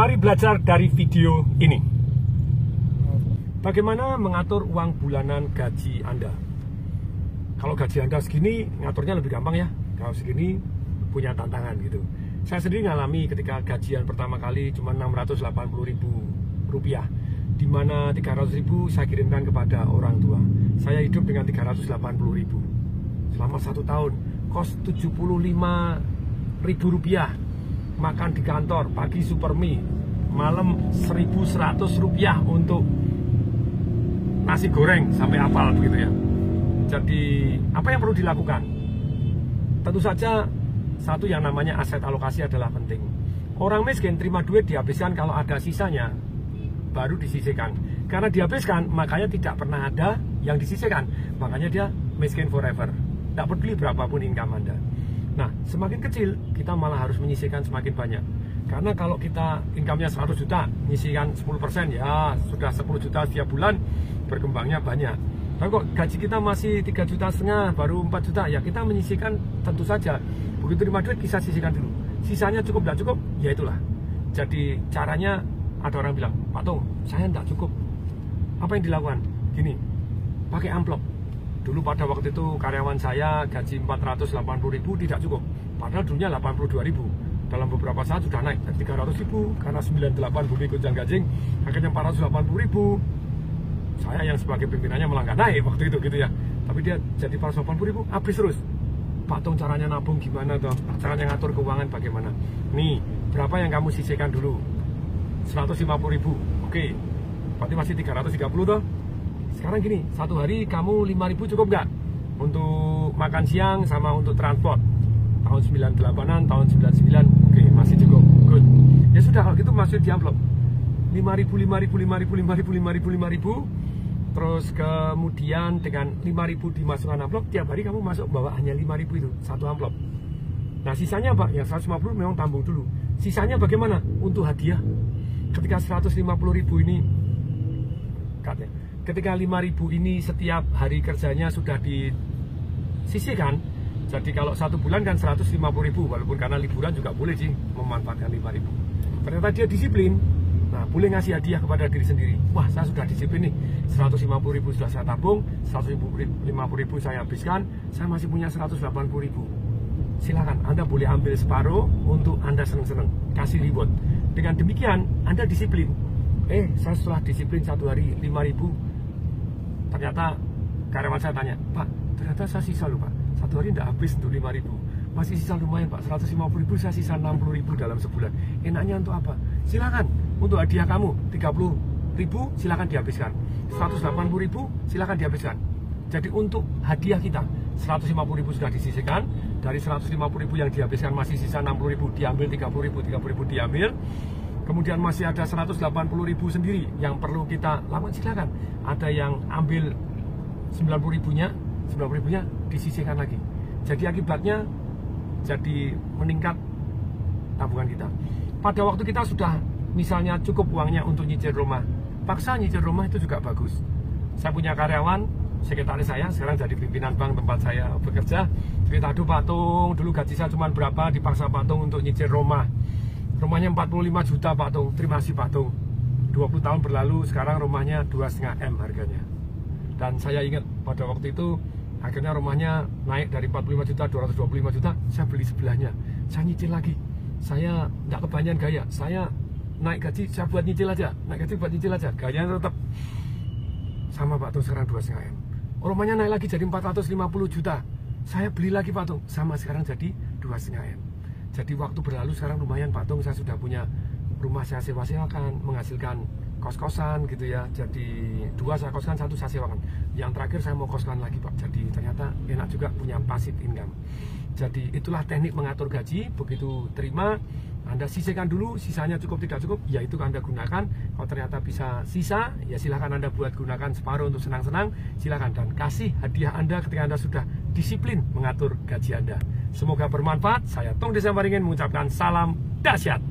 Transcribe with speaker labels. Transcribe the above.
Speaker 1: Mari belajar dari video ini. Bagaimana mengatur uang bulanan gaji Anda? Kalau gaji Anda segini, ngaturnya lebih gampang ya. Kalau segini, punya tantangan gitu. Saya sendiri ngalami ketika gajian pertama kali cuma 680 ribu rupiah di mana 300 ribu saya kirimkan kepada orang tua. Saya hidup dengan 380 ribu selama satu tahun, kos 75 ribu rupiah. Makan di kantor, pagi super mie, malam 1100 rupiah untuk nasi goreng sampai apal begitu ya. Jadi apa yang perlu dilakukan? Tentu saja satu yang namanya aset alokasi adalah penting. Orang miskin terima duit dihabiskan kalau ada sisanya baru disisihkan. Karena dihabiskan, makanya tidak pernah ada yang disisihkan. Makanya dia miskin forever. Tidak peduli berapapun income Anda. Nah, semakin kecil, kita malah harus menyisihkan semakin banyak. Karena kalau kita income-nya 100 juta, menyisihkan 10%, ya sudah 10 juta setiap bulan, berkembangnya banyak. Tapi kok gaji kita masih 3 juta setengah, baru 4 juta, ya kita menyisihkan tentu saja. Begitu terima duit, kita sisihkan dulu. Sisanya cukup, tidak cukup, ya itulah. Jadi caranya ada orang bilang, Pak Tung, saya tidak cukup. Apa yang dilakukan? Gini, pakai amplop. Dulu pada waktu itu karyawan saya gaji 480 ribu tidak cukup. Padahal dulunya 82 ribu. Dalam beberapa saat sudah naik dari 300 ribu karena 98 bumi gonjang gajing akhirnya 480 ribu. Saya yang sebagai pimpinannya malah nggak naik waktu itu gitu ya. Tapi dia jadi 480 ribu habis terus. Pak Tung caranya nabung gimana toh? Caranya ngatur keuangan bagaimana? Nih, berapa yang kamu sisihkan dulu? 150 ribu oke berarti masih 330 toh sekarang gini satu hari kamu 5 ribu cukup nggak? Untuk makan siang sama untuk transport. Tahun 98an tahun 99 oke masih cukup good. Ya sudah kalau gitu masuk di amplop 5 ribu 5 ribu 5 ribu 5 ribu 5 ribu 5 ribu. Terus kemudian dengan 5 ribu dimasukkan amplop tiap hari kamu masuk bawa hanya 5 ribu itu satu amplop. Nah sisanya apa? Yang 150 memang tambung dulu. Sisanya bagaimana? Untuk hadiah. Ketika 150 ribu ini katanya, ketika 5 ribu ini setiap hari kerjanya sudah disisihkan jadi kalau satu bulan kan 150 ribu walaupun karena liburan juga boleh sih memanfaatkan 5 ribu. Ternyata dia disiplin. Nah boleh ngasih hadiah kepada diri sendiri. Wah saya sudah disiplin nih. 150 ribu sudah saya tabung 150 ribu saya habiskan saya masih punya 180 ribu. Silakan Anda boleh ambil separuh untuk Anda seneng-seneng. Kasih reward. Dengan demikian, Anda disiplin. Eh, saya setelah disiplin satu hari 5 ribu, ternyata karyawan saya tanya, Pak, ternyata saya sisa loh Pak. Satu hari tidak habis untuk 5 ribu. Masih sisa lumayan Pak, 150 ribu, saya sisa 60 ribu dalam sebulan. Enaknya untuk apa? Silakan, untuk hadiah kamu 30 ribu, silakan dihabiskan. 180 ribu, silakan dihabiskan. Jadi untuk hadiah kita, 150 ribu sudah disisihkan, dari 150 ribu yang dihabiskan masih sisa 60 ribu diambil 30 ribu 30 ribu diambil kemudian masih ada 180 ribu sendiri yang perlu kita lakukan. Silakan. Ada yang ambil 90 ribunya 90 ribunya disisihkan lagi. Jadi akibatnya jadi meningkat tabungan kita. Pada waktu kita sudah misalnya cukup uangnya untuk nyicil rumah paksa nyicil rumah itu juga bagus. Saya punya karyawan sekretaris saya sekarang jadi pimpinan bank tempat saya bekerja. Cerita aduh patung dulu gaji saya cuma berapa dipaksa patung untuk nyicil rumah rumahnya 45 juta patung terima kasih patung 20 tahun berlalu sekarang rumahnya 2,5 M harganya. Dan saya ingat pada waktu itu akhirnya rumahnya naik dari 45 juta 225 juta saya beli sebelahnya. Saya nyicil lagi. Saya tidak kebanyakan gaya. Saya naik gaji saya buat nyicil aja. Naik gaji buat nyicil aja. Gayanya tetap sama Pak Tung sekarang 2,5 M. Rumahnya naik lagi jadi 450 juta. Saya beli lagi Pak Tung. Sama sekarang jadi 2,5 M jadi waktu berlalu sekarang lumayan Pak Tung saya sudah punya rumah saya sewa-sewakan menghasilkan kos-kosan gitu ya jadi dua saya koskan satu saya sewakan yang terakhir saya mau koskan lagi Pak jadi ternyata enak juga punya pasif income jadi itulah teknik mengatur gaji begitu terima anda sisihkan dulu, sisanya cukup tidak cukup, ya itu Anda gunakan. Kalau ternyata bisa sisa, ya silahkan Anda buat gunakan separuh untuk senang-senang, silahkan. Dan kasih hadiah Anda ketika Anda sudah disiplin mengatur gaji Anda. Semoga bermanfaat. Saya Tong Desa Maringin mengucapkan salam dahsyat.